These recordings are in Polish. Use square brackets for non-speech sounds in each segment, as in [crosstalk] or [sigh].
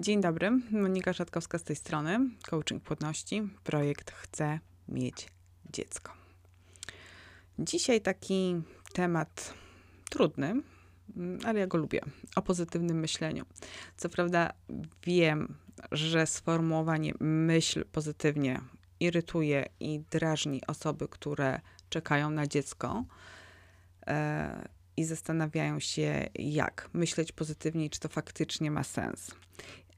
Dzień dobry, Monika Szatkowska z tej strony, Coaching Płodności, projekt Chcę mieć dziecko. Dzisiaj taki temat trudny, ale ja go lubię, o pozytywnym myśleniu. Co prawda wiem, że sformułowanie myśl pozytywnie irytuje i drażni osoby, które czekają na dziecko. E, i zastanawiają się, jak myśleć pozytywnie, czy to faktycznie ma sens.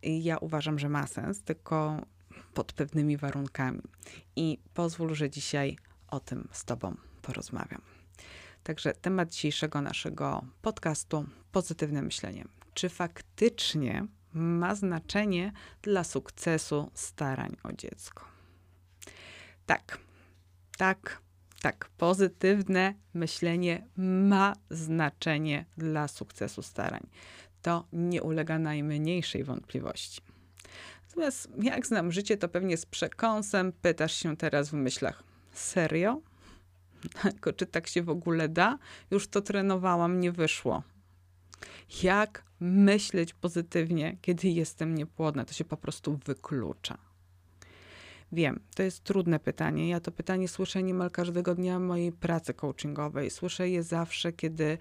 Ja uważam, że ma sens, tylko pod pewnymi warunkami. I pozwól, że dzisiaj o tym z Tobą porozmawiam. Także temat dzisiejszego naszego podcastu pozytywne myślenie. Czy faktycznie ma znaczenie dla sukcesu starań o dziecko? Tak, tak, tak, pozytywne myślenie ma znaczenie dla sukcesu starań. To nie ulega najmniejszej wątpliwości. Natomiast jak znam życie, to pewnie z przekąsem pytasz się teraz w myślach: serio? [laughs] Tylko czy tak się w ogóle da? Już to trenowałam, nie wyszło. Jak myśleć pozytywnie, kiedy jestem niepłodna? To się po prostu wyklucza. Wiem, to jest trudne pytanie. Ja to pytanie słyszę niemal każdego dnia mojej pracy coachingowej. Słyszę je zawsze, kiedy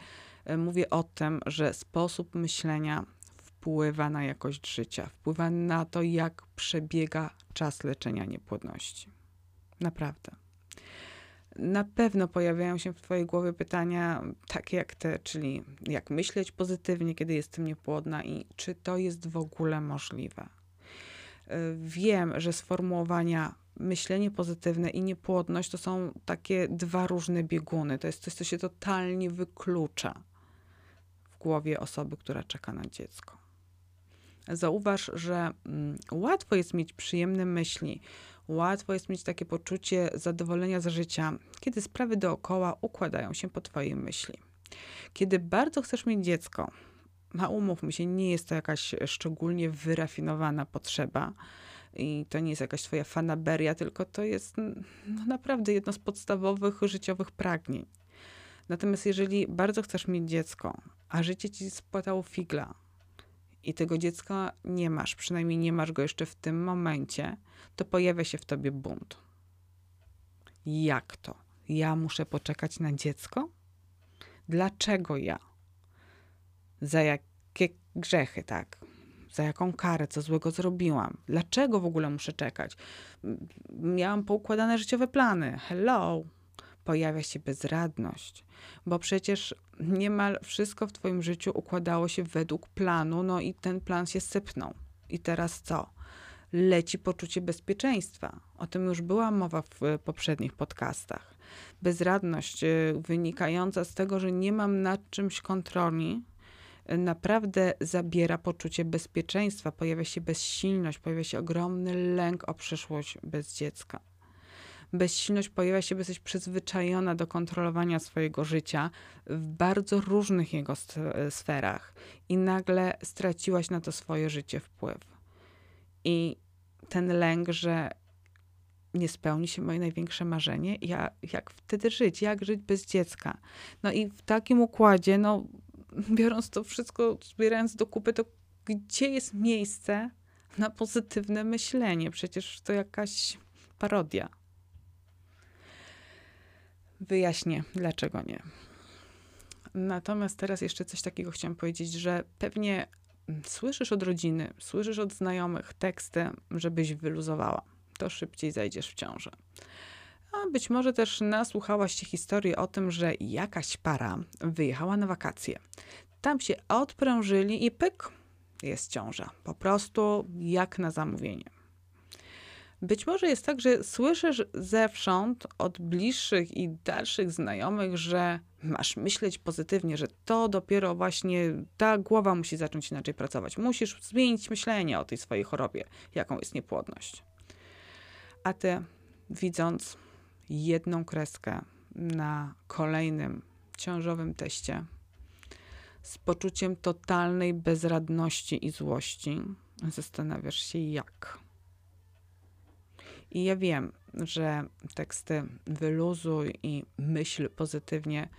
mówię o tym, że sposób myślenia wpływa na jakość życia, wpływa na to, jak przebiega czas leczenia niepłodności. Naprawdę. Na pewno pojawiają się w Twojej głowie pytania takie jak te, czyli jak myśleć pozytywnie, kiedy jestem niepłodna i czy to jest w ogóle możliwe wiem, że sformułowania myślenie pozytywne i niepłodność to są takie dwa różne bieguny. To jest coś, co się totalnie wyklucza głowie osoby, która czeka na dziecko. Zauważ, że mm, łatwo jest mieć przyjemne myśli, łatwo jest mieć takie poczucie zadowolenia z życia, kiedy sprawy dookoła układają się po Twojej myśli. Kiedy bardzo chcesz mieć dziecko, a umówmy się, nie jest to jakaś szczególnie wyrafinowana potrzeba i to nie jest jakaś twoja fanaberia, tylko to jest no, naprawdę jedno z podstawowych życiowych pragnień. Natomiast jeżeli bardzo chcesz mieć dziecko, a życie ci spłatało figla i tego dziecka nie masz, przynajmniej nie masz go jeszcze w tym momencie, to pojawia się w tobie bunt. Jak to? Ja muszę poczekać na dziecko? Dlaczego ja? za jakie grzechy, tak? Za jaką karę, co złego zrobiłam? Dlaczego w ogóle muszę czekać? Miałam poukładane życiowe plany. Hello! Pojawia się bezradność, bo przecież niemal wszystko w Twoim życiu układało się według planu, no i ten plan się sypnął. I teraz co? Leci poczucie bezpieczeństwa. O tym już była mowa w poprzednich podcastach. Bezradność y, wynikająca z tego, że nie mam nad czymś kontroli, naprawdę zabiera poczucie bezpieczeństwa, pojawia się bezsilność, pojawia się ogromny lęk o przyszłość bez dziecka. Bezsilność pojawia się, bo jesteś przyzwyczajona do kontrolowania swojego życia w bardzo różnych jego sferach i nagle straciłaś na to swoje życie wpływ. I ten lęk, że nie spełni się moje największe marzenie, ja, jak wtedy żyć, jak żyć bez dziecka. No i w takim układzie, no biorąc to wszystko, zbierając do kupy, to gdzie jest miejsce na pozytywne myślenie? Przecież to jakaś parodia. Wyjaśnię, dlaczego nie. Natomiast teraz jeszcze coś takiego chciałam powiedzieć, że pewnie słyszysz od rodziny, słyszysz od znajomych teksty, żebyś wyluzowała. To szybciej zajdziesz w ciążę. A być może też nasłuchałaś się historii o tym, że jakaś para wyjechała na wakacje. Tam się odprężyli i pyk, jest ciąża. Po prostu jak na zamówienie. Być może jest tak, że słyszysz zewsząd od bliższych i dalszych znajomych, że masz myśleć pozytywnie, że to dopiero właśnie ta głowa musi zacząć inaczej pracować. Musisz zmienić myślenie o tej swojej chorobie, jaką jest niepłodność. A ty, widząc jedną kreskę na kolejnym ciążowym teście z poczuciem totalnej bezradności i złości, zastanawiasz się jak. I ja wiem, że teksty wyluzuj i myśl pozytywnie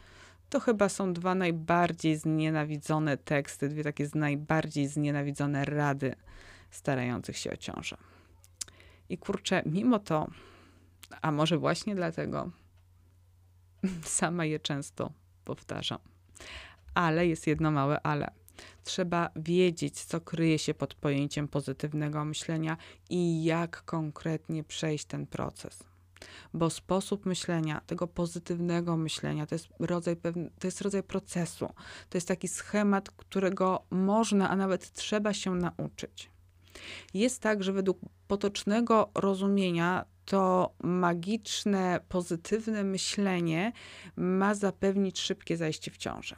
to chyba są dwa najbardziej znienawidzone teksty, dwie takie z najbardziej znienawidzone rady, starających się o ciążę. I kurczę, mimo to, a może właśnie dlatego, [laughs] sama je często powtarzam. Ale jest jedno małe ale. Trzeba wiedzieć, co kryje się pod pojęciem pozytywnego myślenia i jak konkretnie przejść ten proces. Bo sposób myślenia, tego pozytywnego myślenia, to jest rodzaj, pewny, to jest rodzaj procesu. To jest taki schemat, którego można, a nawet trzeba się nauczyć. Jest tak, że według potocznego rozumienia to magiczne, pozytywne myślenie ma zapewnić szybkie zajście w ciążę.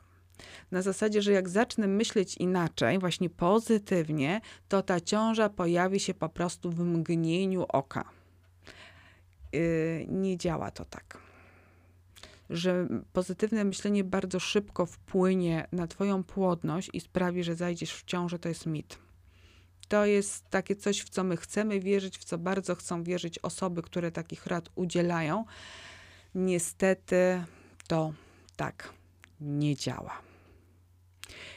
Na zasadzie, że jak zacznę myśleć inaczej, właśnie pozytywnie, to ta ciąża pojawi się po prostu w mgnieniu oka. Yy, nie działa to tak. Że pozytywne myślenie bardzo szybko wpłynie na Twoją płodność i sprawi, że zajdziesz w ciążę, to jest mit. To jest takie coś, w co my chcemy wierzyć, w co bardzo chcą wierzyć osoby, które takich rad udzielają. Niestety to tak nie działa.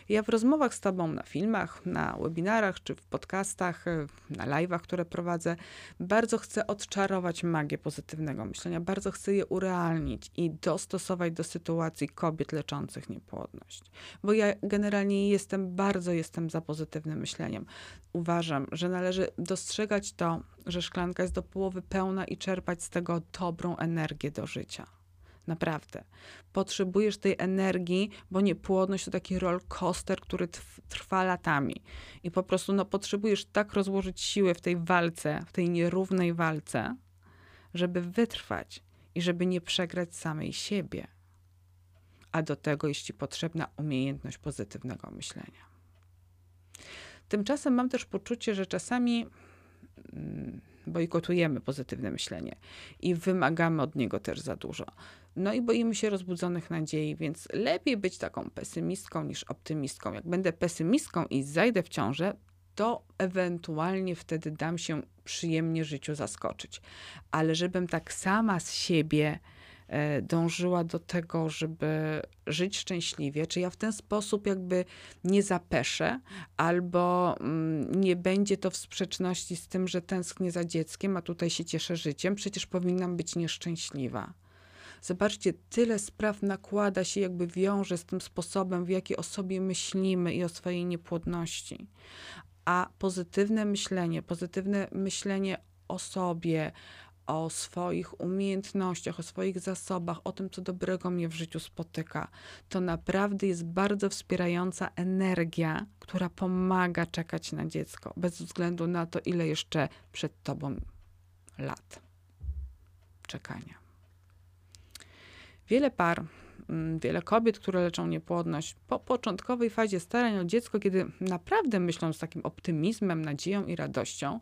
Ja w rozmowach z Tobą na filmach, na webinarach czy w podcastach, y, na live'ach, które prowadzę, bardzo chcę odczarować magię pozytywnego myślenia, bardzo chcę je urealnić i dostosować do sytuacji kobiet leczących niepłodność. Bo ja generalnie jestem, bardzo jestem za pozytywnym myśleniem. Uważam, że należy dostrzegać to, że szklanka jest do połowy pełna i czerpać z tego dobrą energię do życia. Naprawdę. Potrzebujesz tej energii, bo niepłodność to taki roll coaster, który trwa latami. I po prostu no, potrzebujesz tak rozłożyć siłę w tej walce, w tej nierównej walce, żeby wytrwać i żeby nie przegrać samej siebie. A do tego jest ci potrzebna umiejętność pozytywnego myślenia. Tymczasem mam też poczucie, że czasami. Mm, bojkotujemy pozytywne myślenie i wymagamy od niego też za dużo. No i boimy się rozbudzonych nadziei, więc lepiej być taką pesymistką niż optymistką. Jak będę pesymistką i zajdę w ciążę, to ewentualnie wtedy dam się przyjemnie życiu zaskoczyć. Ale żebym tak sama z siebie E, dążyła do tego, żeby żyć szczęśliwie, czy ja w ten sposób jakby nie zapeszę, albo mm, nie będzie to w sprzeczności z tym, że tęsknię za dzieckiem, a tutaj się cieszę życiem, przecież powinnam być nieszczęśliwa. Zobaczcie, tyle spraw nakłada się, jakby wiąże z tym sposobem, w jaki o sobie myślimy i o swojej niepłodności. A pozytywne myślenie, pozytywne myślenie o sobie, o swoich umiejętnościach, o swoich zasobach, o tym, co dobrego mnie w życiu spotyka. To naprawdę jest bardzo wspierająca energia, która pomaga czekać na dziecko, bez względu na to, ile jeszcze przed tobą lat czekania. Wiele par, mm, wiele kobiet, które leczą niepłodność, po początkowej fazie starań o dziecko, kiedy naprawdę myślą z takim optymizmem, nadzieją i radością,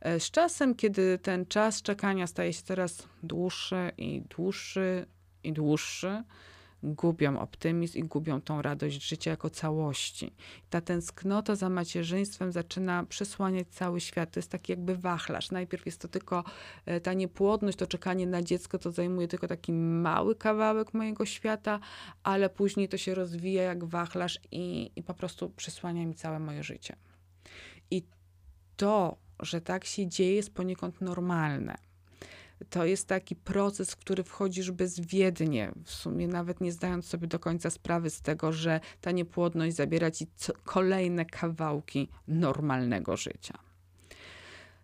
E, z czasem, kiedy ten czas czekania staje się coraz dłuższy i dłuższy i dłuższy, gubią optymizm i gubią tą radość życia jako całości. Ta tęsknota za macierzyństwem zaczyna przesłaniać cały świat. To jest taki jakby wachlarz. Najpierw jest to tylko e, ta niepłodność, to czekanie na dziecko, to zajmuje tylko taki mały kawałek mojego świata, ale później to się rozwija jak wachlarz i, i po prostu przesłania mi całe moje życie. I to że tak się dzieje, jest poniekąd normalne. To jest taki proces, w który wchodzisz bezwiednie, w sumie nawet nie zdając sobie do końca sprawy z tego, że ta niepłodność zabiera ci kolejne kawałki normalnego życia.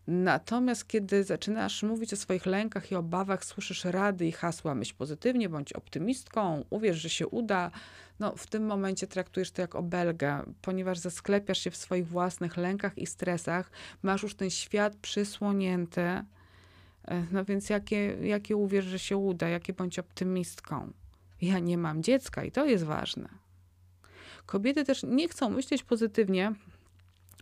Natomiast kiedy zaczynasz mówić o swoich lękach i obawach, słyszysz rady i hasła myśl pozytywnie, bądź optymistką, uwierz, że się uda, no w tym momencie traktujesz to jak obelgę, ponieważ zasklepiasz się w swoich własnych lękach i stresach, masz już ten świat przysłonięty, no więc jakie, jakie uwierz, że się uda, jakie bądź optymistką. Ja nie mam dziecka i to jest ważne. Kobiety też nie chcą myśleć pozytywnie,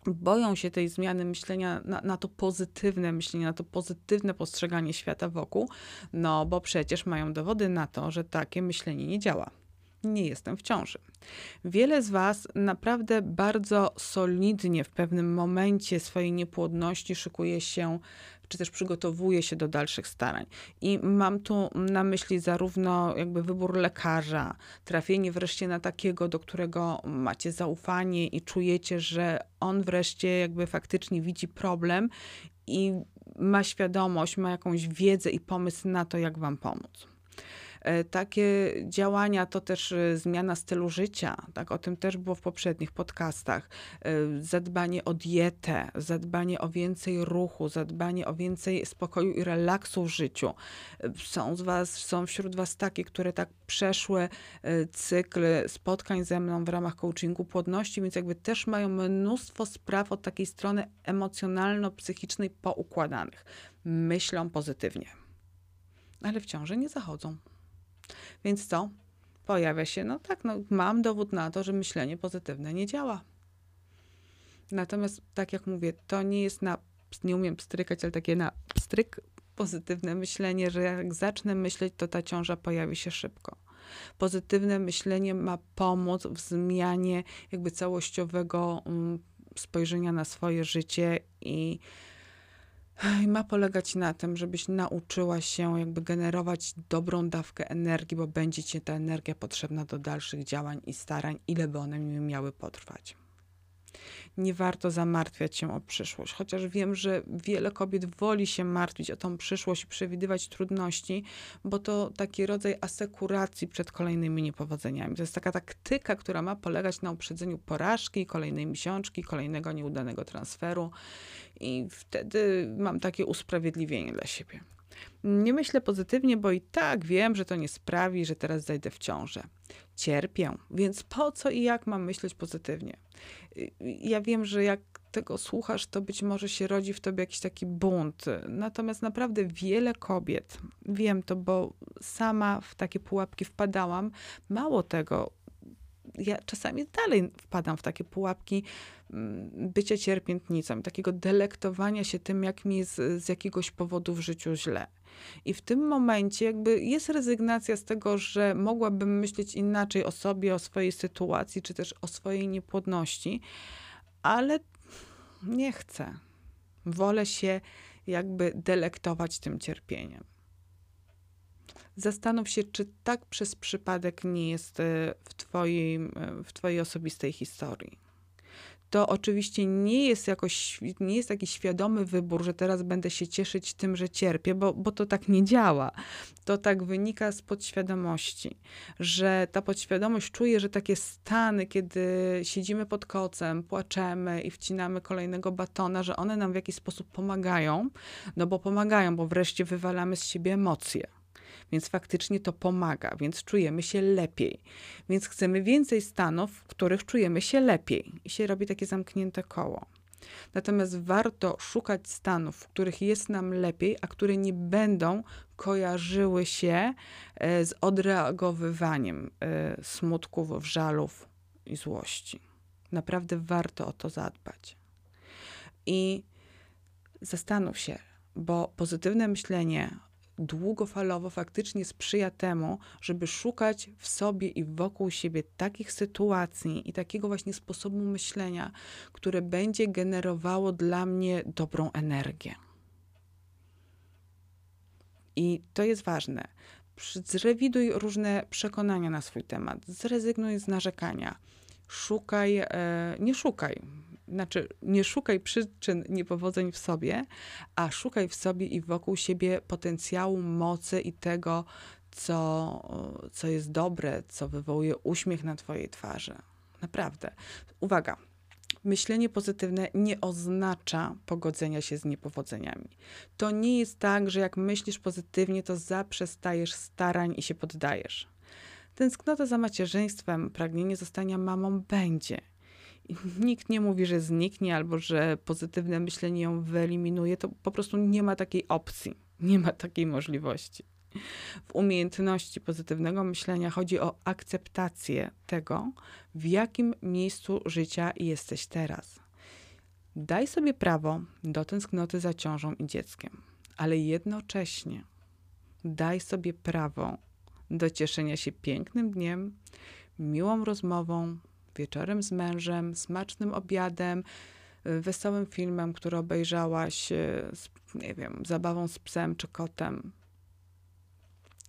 boją się tej zmiany myślenia na, na, to pozytywne myślenie, na to pozytywne postrzeganie świata wokół, no bo przecież mają dowody na to, że takie myślenie nie działa. Nie jestem w ciąży. Wiele z Was naprawdę bardzo solidnie w pewnym momencie swojej niepłodności szykuje się czy też przygotowuje się do dalszych starań. I mam tu na myśli zarówno jakby wybór lekarza, trafienie wreszcie na takiego, do którego macie zaufanie i czujecie, że on wreszcie jakby faktycznie widzi problem i ma świadomość, ma jakąś wiedzę i pomysł na to, jak wam pomóc. E, takie działania to też e, zmiana stylu życia, tak? o tym też było w poprzednich podcastach. E, zadbanie o dietę, zadbanie o więcej ruchu, zadbanie o więcej spokoju i relaksu w życiu. Są z was, są wśród was takie, które tak przeszły cykl spotkań ze mną w ramach coachingu płodności, więc jakby też mają mnóstwo spraw od takiej strony emocjonalno-psychicznej poukładanych. Myślą pozytywnie, ale w ciąży nie zachodzą. Więc co? Pojawia się, no tak, no, mam dowód na to, że myślenie pozytywne nie działa. Natomiast, tak jak mówię, to nie jest na, nie umiem strykać, ale takie na stryk pozytywne myślenie, że jak zacznę myśleć, to ta ciąża pojawi się szybko. Pozytywne myślenie ma pomóc w zmianie jakby całościowego um, spojrzenia na swoje życie i ma polegać na tym, żebyś nauczyła się jakby generować dobrą dawkę energii, bo będzie ci ta energia potrzebna do dalszych działań i starań, ile by one miały potrwać nie warto zamartwiać się o przyszłość. Chociaż wiem, że wiele kobiet woli się martwić o tą przyszłość i przewidywać trudności, bo to taki rodzaj asekuracji przed kolejnymi niepowodzeniami. To jest taka taktyka, która ma polegać na uprzedzeniu porażki, kolejnej miesiączki, kolejnego nieudanego transferu. I wtedy mam takie usprawiedliwienie dla siebie. Nie myślę pozytywnie, bo i tak wiem, że to nie sprawi, że teraz zajdę w ciążę. Cierpię, więc po co i jak mam myśleć pozytywnie? Ja wiem, że jak tego słuchasz, to być może się rodzi w tobie jakiś taki bunt. Natomiast naprawdę wiele kobiet, wiem to, bo sama w takie pułapki wpadałam, mało tego, ja czasami dalej wpadam w takie pułapki mm, bycia cierpiętnicą, takiego delektowania się tym, jak mi z jakiegoś powodu w życiu źle. I w tym momencie jakby jest rezygnacja z tego, że mogłabym myśleć inaczej o sobie, o swojej sytuacji, czy też o swojej niepłodności, ale nie chcę. Wolę się jakby delektować tym cierpieniem. Zastanów się, czy tak przez przypadek nie jest e, w twojej, e, w twojej osobistej historii. To oczywiście nie jest jakoś, nie jest taki świadomy wybór, że teraz będę się cieszyć tym, że cierpię, bo, bo to tak nie działa. To tak wynika z podświadomości, że ta podświadomość czuje, że takie stany, kiedy siedzimy pod kocem, płaczemy i wcinamy kolejnego batona, że one nam w jakiś sposób pomagają, no bo pomagają, bo wreszcie wywalamy z siebie emocje więc faktycznie to pomaga, więc czujemy się lepiej. Więc chcemy więcej stanów, w których czujemy się lepiej i się robi takie zamknięte koło. Natomiast warto szukać stanów, w których jest nam lepiej, a które nie będą kojarzyły się e, z odreagowywaniem e, smutków, żalów i złości. Naprawdę warto o to zadbać. I zastanów się, bo pozytywne myślenie długofalowo faktycznie sprzyja temu, żeby szukać w sobie i wokół siebie takich sytuacji i takiego właśnie sposobu myślenia, które będzie generowało dla mnie dobrą energię. I to jest ważne. Zrewiduj różne przekonania na swój temat, zrezygnuj z narzekania. Szukaj, e, nie szukaj, znaczy nie szukaj przyczyn niepowodzeń w sobie, a szukaj w sobie i wokół siebie potencjału, mocy i tego, co, co jest dobre, co wywołuje uśmiech na twojej twarzy. Naprawdę. Uwaga. Myślenie pozytywne nie oznacza pogodzenia się z niepowodzeniami. To nie jest tak, że jak myślisz pozytywnie, to zaprzestajesz starań i się poddajesz. Tęsknota za macierzyństwem, pragnienie zostania mamą będzie nikt nie mówi, że zniknie albo że pozytywne myślenie ją wyeliminuje, to po prostu nie ma takiej opcji, nie ma takiej możliwości. W umiejętności pozytywnego myślenia chodzi o akceptację tego, w jakim miejscu życia jesteś teraz. Daj sobie prawo do tęsknoty za ciążą i dzieckiem, ale jednocześnie daj sobie prawo do cieszenia się pięknym dniem, miłą rozmową, wieczorem z mężem, smacznym obiadem, y, wesołym filmem, który obejrzałaś, y, z, nie wiem, zabawą z psem czy kotem.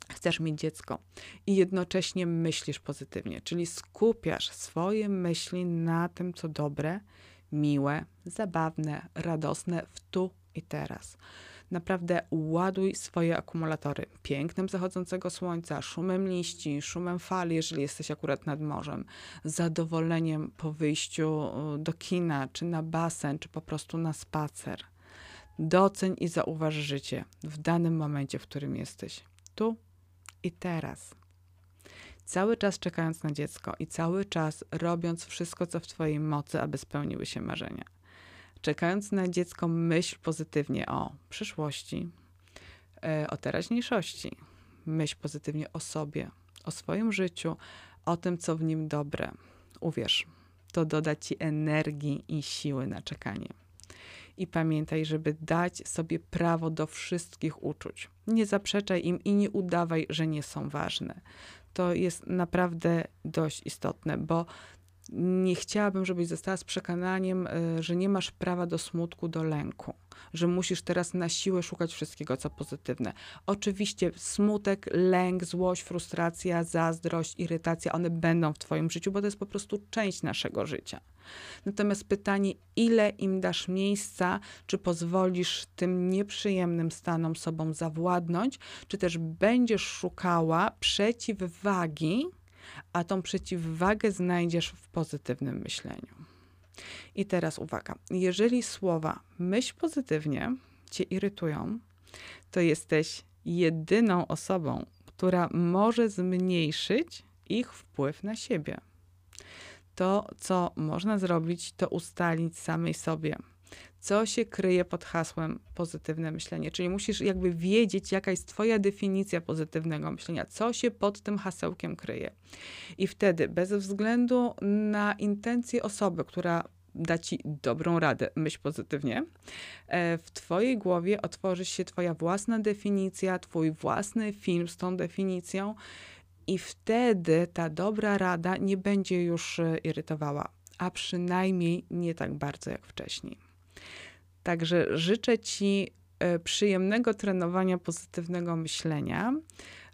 Chcesz mieć dziecko i jednocześnie myślisz pozytywnie, czyli skupiasz swoje myśli na tym, co dobre, miłe, zabawne, radosne w tu i teraz. Naprawdę ładuj swoje akumulatory pięknem zachodzącego słońca, szumem liści, szumem fali, jeżeli jesteś akurat nad morzem, zadowoleniem po wyjściu y, do kina, czy na basen, czy po prostu na spacer. Doceń i zauważ życie w danym momencie, w którym jesteś. Tu i teraz. Cały czas czekając na dziecko i cały czas robiąc wszystko, co w Twojej mocy, aby spełniły się marzenia. Czekając na dziecko, myśl pozytywnie o przyszłości, e, o teraźniejszości. Myśl pozytywnie o sobie, o swoim życiu, o tym, co w nim dobre. Uwierz, to doda Ci energii i siły na czekanie. I pamiętaj, żeby dać sobie prawo do wszystkich uczuć. Nie zaprzeczaj im i nie udawaj, że nie są ważne. To jest naprawdę dość istotne, bo nie chciałabym, żebyś została z przekonaniem, y, że nie masz prawa do smutku, do lęku, że musisz teraz na siłę szukać wszystkiego, co pozytywne. Oczywiście smutek, lęk, złość, frustracja, zazdrość, irytacja, one będą w Twoim życiu, bo to jest po prostu część naszego życia. Natomiast pytanie, ile im dasz miejsca, czy pozwolisz tym nieprzyjemnym stanom sobą zawładnąć, czy też będziesz szukała przeciwwagi, a tą przeciwwagę znajdziesz w pozytywnym myśleniu. I teraz uwaga, jeżeli słowa myśl pozytywnie cię irytują, to jesteś jedyną osobą, która może zmniejszyć ich wpływ na siebie. To, co można zrobić, to ustalić samej sobie, co się kryje pod hasłem pozytywne myślenie. Czyli musisz jakby wiedzieć, jaka jest Twoja definicja pozytywnego myślenia, co się pod tym hasełkiem kryje. I wtedy, bez względu na intencje osoby, która da ci dobrą radę, myśl pozytywnie, e, w Twojej głowie otworzy się Twoja własna definicja, Twój własny film z tą definicją. I wtedy ta dobra rada nie będzie już e, irytowała, a przynajmniej nie tak bardzo jak wcześniej. Także życzę Ci e, przyjemnego trenowania pozytywnego myślenia.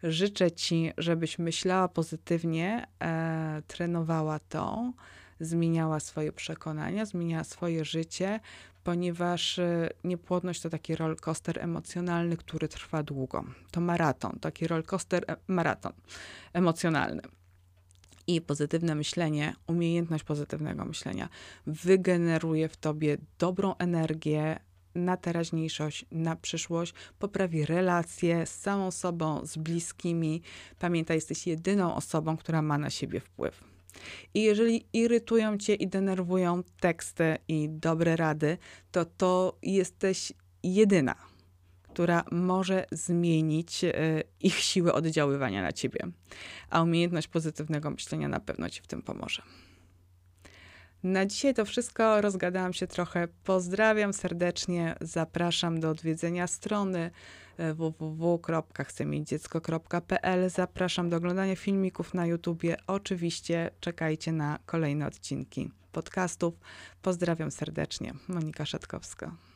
Życzę Ci, żebyś myślała pozytywnie, e, trenowała to, zmieniała swoje przekonania, zmieniała swoje życie, ponieważ e, niepłodność to taki rollercoaster emocjonalny, który trwa długo. To maraton, taki rollercoaster e, maraton emocjonalny. I pozytywne myślenie, umiejętność pozytywnego myślenia wygeneruje w tobie dobrą energię na teraźniejszość, na przyszłość, poprawi relacje z samą sobą, z bliskimi. Pamiętaj, jesteś jedyną osobą, która ma na siebie wpływ. I jeżeli irytują cię i denerwują teksty i dobre rady, to to jesteś jedyna która może zmienić e, ich siłę oddziaływania na ciebie. A umiejętność pozytywnego myślenia na pewno ci w tym pomoże. Na dzisiaj to wszystko. Rozgadałam się trochę. Pozdrawiam serdecznie. Zapraszam do odwiedzenia strony e, www.chcemieć-dziecko.pl. Zapraszam do oglądania filmików na YouTubie. Oczywiście czekajcie na kolejne odcinki podcastów. Pozdrawiam serdecznie. Monika Szatkowska.